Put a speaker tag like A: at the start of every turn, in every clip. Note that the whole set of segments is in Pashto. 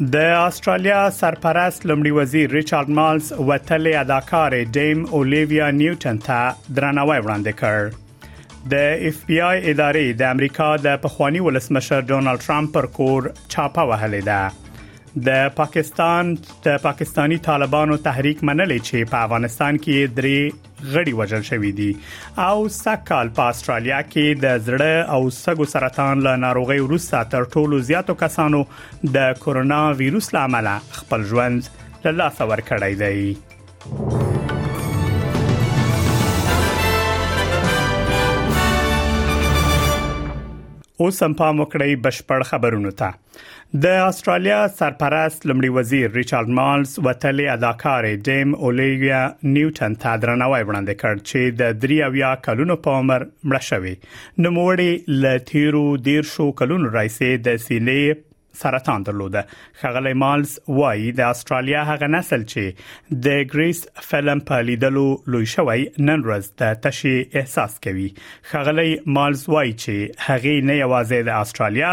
A: د استرالیا سرپرست لمړي وزیر ریچارډ مالز وتلې اداکار ډیم اولیویا نیوټن ته درناوی وړاندې کړ د اف بی آی ادارې د امریکا د پخوانی ولسمشر ډونالد ترامپ پر کور چاپه وهلې ده د پاکستان د پاکستانی طالبانو تحریک منلې چې په افغانستان کې درې غړي وژل شوې دي او سکهال په استرالیا کې د زړه او سګو سرطان له ناروغي وروسته تر ټولو زیاتو کسانو د کورونا وایروس لامل خپل ژوند له لاسه ورکړی دی اوس هم پام وکړئ بشپړ خبرونه ته د استرالیا سرپرست لمړي وزیر ریچارډ مالز وتلې اداکارې ډیم اولیویا نیوټن ته درناوی وړاندې کړ چې د 23 کلونو په عمر مړه شوې نو موړي ل تیرو دیر شو کلونو راځي د سیلې سرطان درلوده خغلی مالز وایي د استرالیا هغه نسل چې د ګریس فلم په لیدلو لوی شوی نن ورځ د تشي احساس کوي خغلی مالز وایي چې هغه نه یوازې د استرالیا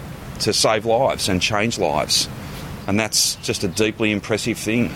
B: to
C: save lives and change lives. And that's just a deeply impressive thing.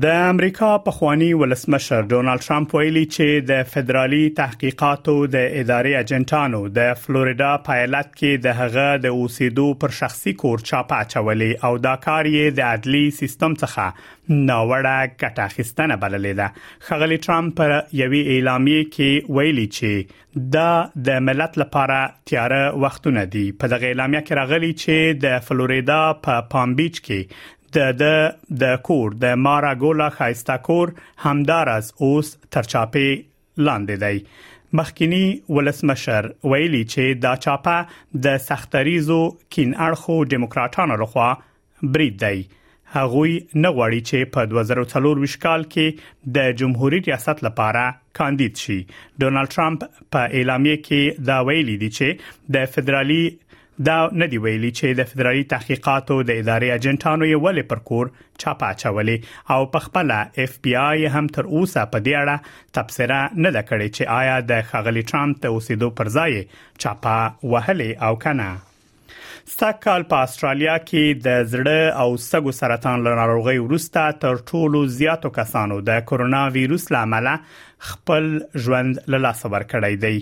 A: د امریکا پخوانی ولسمشر ډونالد ترامپ ویلي چې د فدرالي تحقیقاتو د ادارې اجنټانو د فلوریدا په ایالت کې د هغه د اوسېدو پر شخصي کور چاپه اچولې او دا کار یې د عدلي سیستم څخه ناوړه ګټه اخیستنه بللې ده خغلی ترامپ پر یوې اعلامیې کې ویلي چې دا د ملت لپاره تیاره وختونه دي په دغه اعلامیه کې راغلي چې د فلوریدا په پام بیچ کې د د د کور د مارا ګولا خایستا کور همدارس اوس تر چاپی لاندې دی مخکینی ولسمشر ویلي چې دا چاپه د سختریزو کین اړخو دیموکراتانو لخوا برید دی هغوی نه غواړي چې په 2024 کال کې د جمهوریت ریاست لپاره کاندید شي ډونالد ترامپ په اعلامیه کې دا ویلي دي چې د فدرالي دا نه دی ویلي چې د فدرالي تحقیقاتو د ادارې اجنټانو یې ولې پر کور چاپه چولې او په خپل اف بی آی هم تر اوسه په دې اړه تبصره نه ده کړې چې آیا د خغلی ترامپ د اوسېدو پر ځای چاپه وهلې او کنه سږکال په استرالیا کې د زړه او سږو سرطان له ناروغۍ وروسته تر ټولو زیاتو کسانو د کورونا وایروس لامل خپل ژوند له لاسه ورکړی دی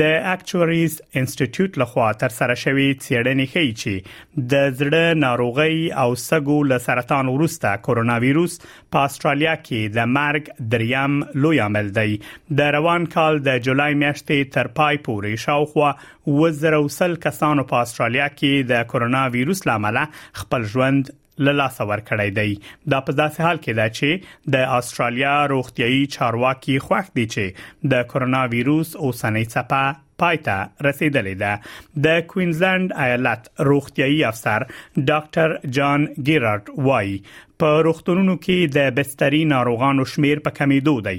A: د اکچوریز انسټیټیوټ لخوا تر سره شوې څېړنې ښیي چې د زړه ناروغي او سږو له سرطان وروسته کورونا وایروس په استرالیا کې د مرګ دریم لوی عامل دی د روان کال د جولای میاشتې تر پای پورې شاوخوا وزروسل کسانو په استرالیا کې د کورونا وایروس لامل خپل ژوند له لاسه ورکړی دی دا په داسې حال کې ده چې د استرالیا روغتيایي چارواکي خوښ دي چې د کورونا وایروس اوسنۍ څپه پای ته رسیدلې ده د کوینزلند ایالت روغتيایي افسر ډاکټر جان ګیرارد وایي په روغتونونو کې د بستري ناروغانو شمیر په کمیدو دی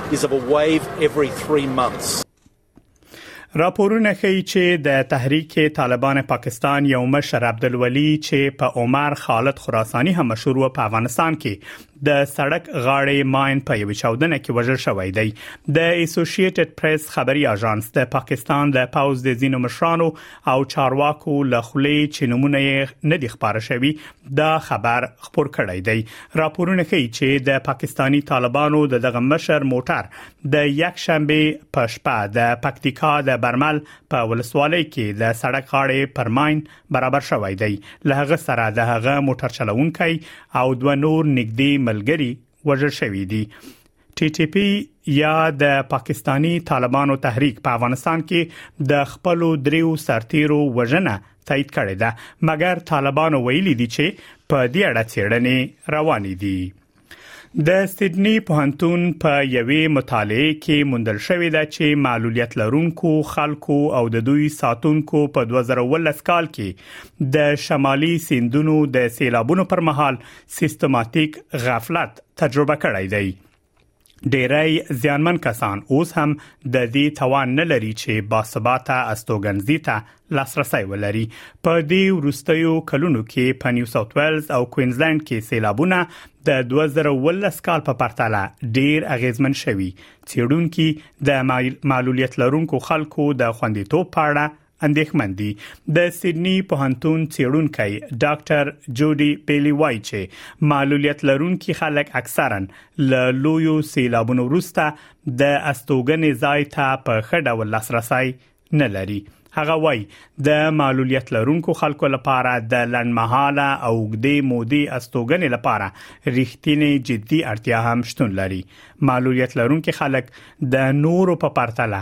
A: راپورونه ښيي چې د تحریک طالبان پاکستان یو مشر عبدالولي چې په عمر خالد خراساني هم مشهور و په افغانستان کې د سړک غاړې ماین په یوه چاودنه کې وژل شوی دی د اسوسییټډ پریس خبري اژانس د پاکستان د پوز د زینو مشرانو او چارواکو له خولې چې نمونه یې نه دي خبر شوی دا خبر خبر کړی دی راپورونه ښیي چې د پاکستانی طالبانو د دغه مشر موټر د یک شنبه په شپه د پکتیکا د برمل په ولسوالۍ کې د سړک غاړې پر ماين برابر شوی دی له هغه سره د هغه موټر چلوونکی او دوه نور نګدي ملګري وژل شوی دی ټي ټي پي یا د پاکستاني طالبانو تحریک په افغانستان کې د خپل دریو سرتیرو وژنه تایید کړې ده مګر طالبانو ویلي دي چې په دې اړه چیرنې روان دي د سیدنی پوهنتون په یوې مطالعه کې موندل شوې ده چې معلولیت لرونکو خلکو او د دوی ساتونکو په 2018 کال کې د شمالي سیندونو د سیلابونو پر مهال سیستماتیک غفلت تجربه کړی دی ډیری زیانمن کسان اوس هم د دې توان نه لري چې باثباته استوګنځي ته لاسرسي ولري په دې ورستیو کلونو کې په نیو ساوث ویلز او کوینزلند کې سیلابونه د 2010 کال په پرتله ډیر اغیزمن شوي چېرونکو د معلولیت لرونکو خلکو د خوندیتوب په اړه اندېښمن دي د سیدنی پوهنتون چیرونکي ډاکټر جودي پیلی وایي چې معلولیت لرونکي خلک اکثرا له لویو سیلابونو وروسته د استوګنې ځای ته په ښه ډول لاسرسي نه لري هغه وای د معلولیت لرونکو خلکو لپاره د لنډمحاله او اوږدې مودې استوګنې لپاره ریښتینی جدي اړتیا هم شتون لري معلولیت لرونکي خلک د نورو په پرتله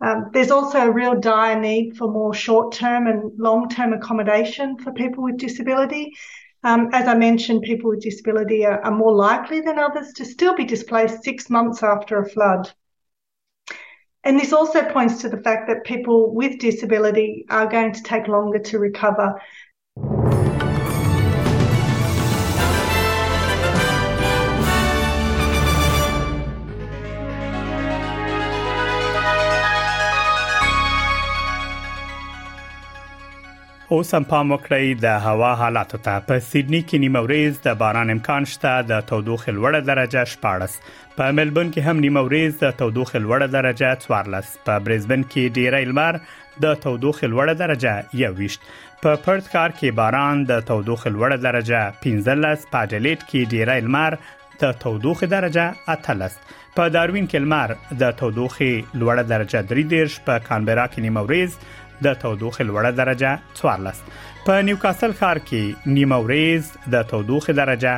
D: Um, there's also a real dire need for more short term and long term accommodation for people with disability. Um, as I mentioned, people with disability are, are more likely than others to still be displaced six months after a flood. And this also points to the fact that people with disability are going to take longer to recover.
A: اوس هم پام وکړئ د هوا حالاتو ته په سیدنی کې نیمه ورځ د باران امکان شته د تودوخې لوړه درجه 14 په ملبون کې هم نیمه ورځ د تودوخې لوړه درجه 14 په برزبن کې ډیری لمر د تودوخې لوړه درجه 21 په پرت ښار کې باران د تودوخې لوړه درجه 15 په اډلیټ کې ډیری لمر د تودوخې درجه 13 په داروین کې لمر د تودوخې لوړه درجه 3 په کانبرا کې نیمه ورځ د تودوخې لوړه درجه 14 په نیوکاسل ښار کې نیمه ورځ د تودوخې درجه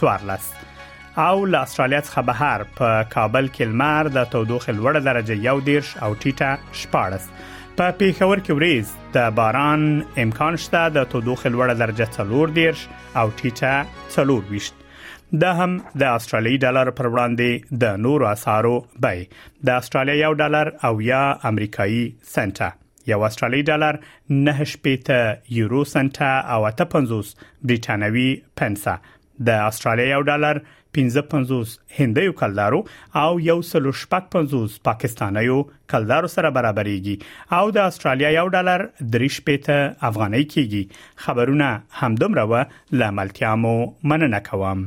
A: 14 او له استرالیا څخه بهر په کابل کې لمر د تودوخې لوړه درجه یو دیرش او ټیټه شپاړس په پیښور کې وریز د باران امکان شته د تودوخې لوړه درجه څلور دیرش او ټیټه څلور ویشت دا هم د استرالیي ډالر پر وړاندې د نورو اسعارو بیه د استرالیا یو ډالر او یا امریکایي سنټه یو استرالی ډالر 9 شپېته یورو سنت او 850 بریټانوي پنسه د استرالیا یو ډالر 1550 هندیو کلدارو او یو سلو شپږ 50 پاکستانیو کلدارو سره برابرېږي او د استرالیا یو ډالر 3 شپېته افغانۍ کېږي خبرونه همدومره و لاملتیا مو مننه کوم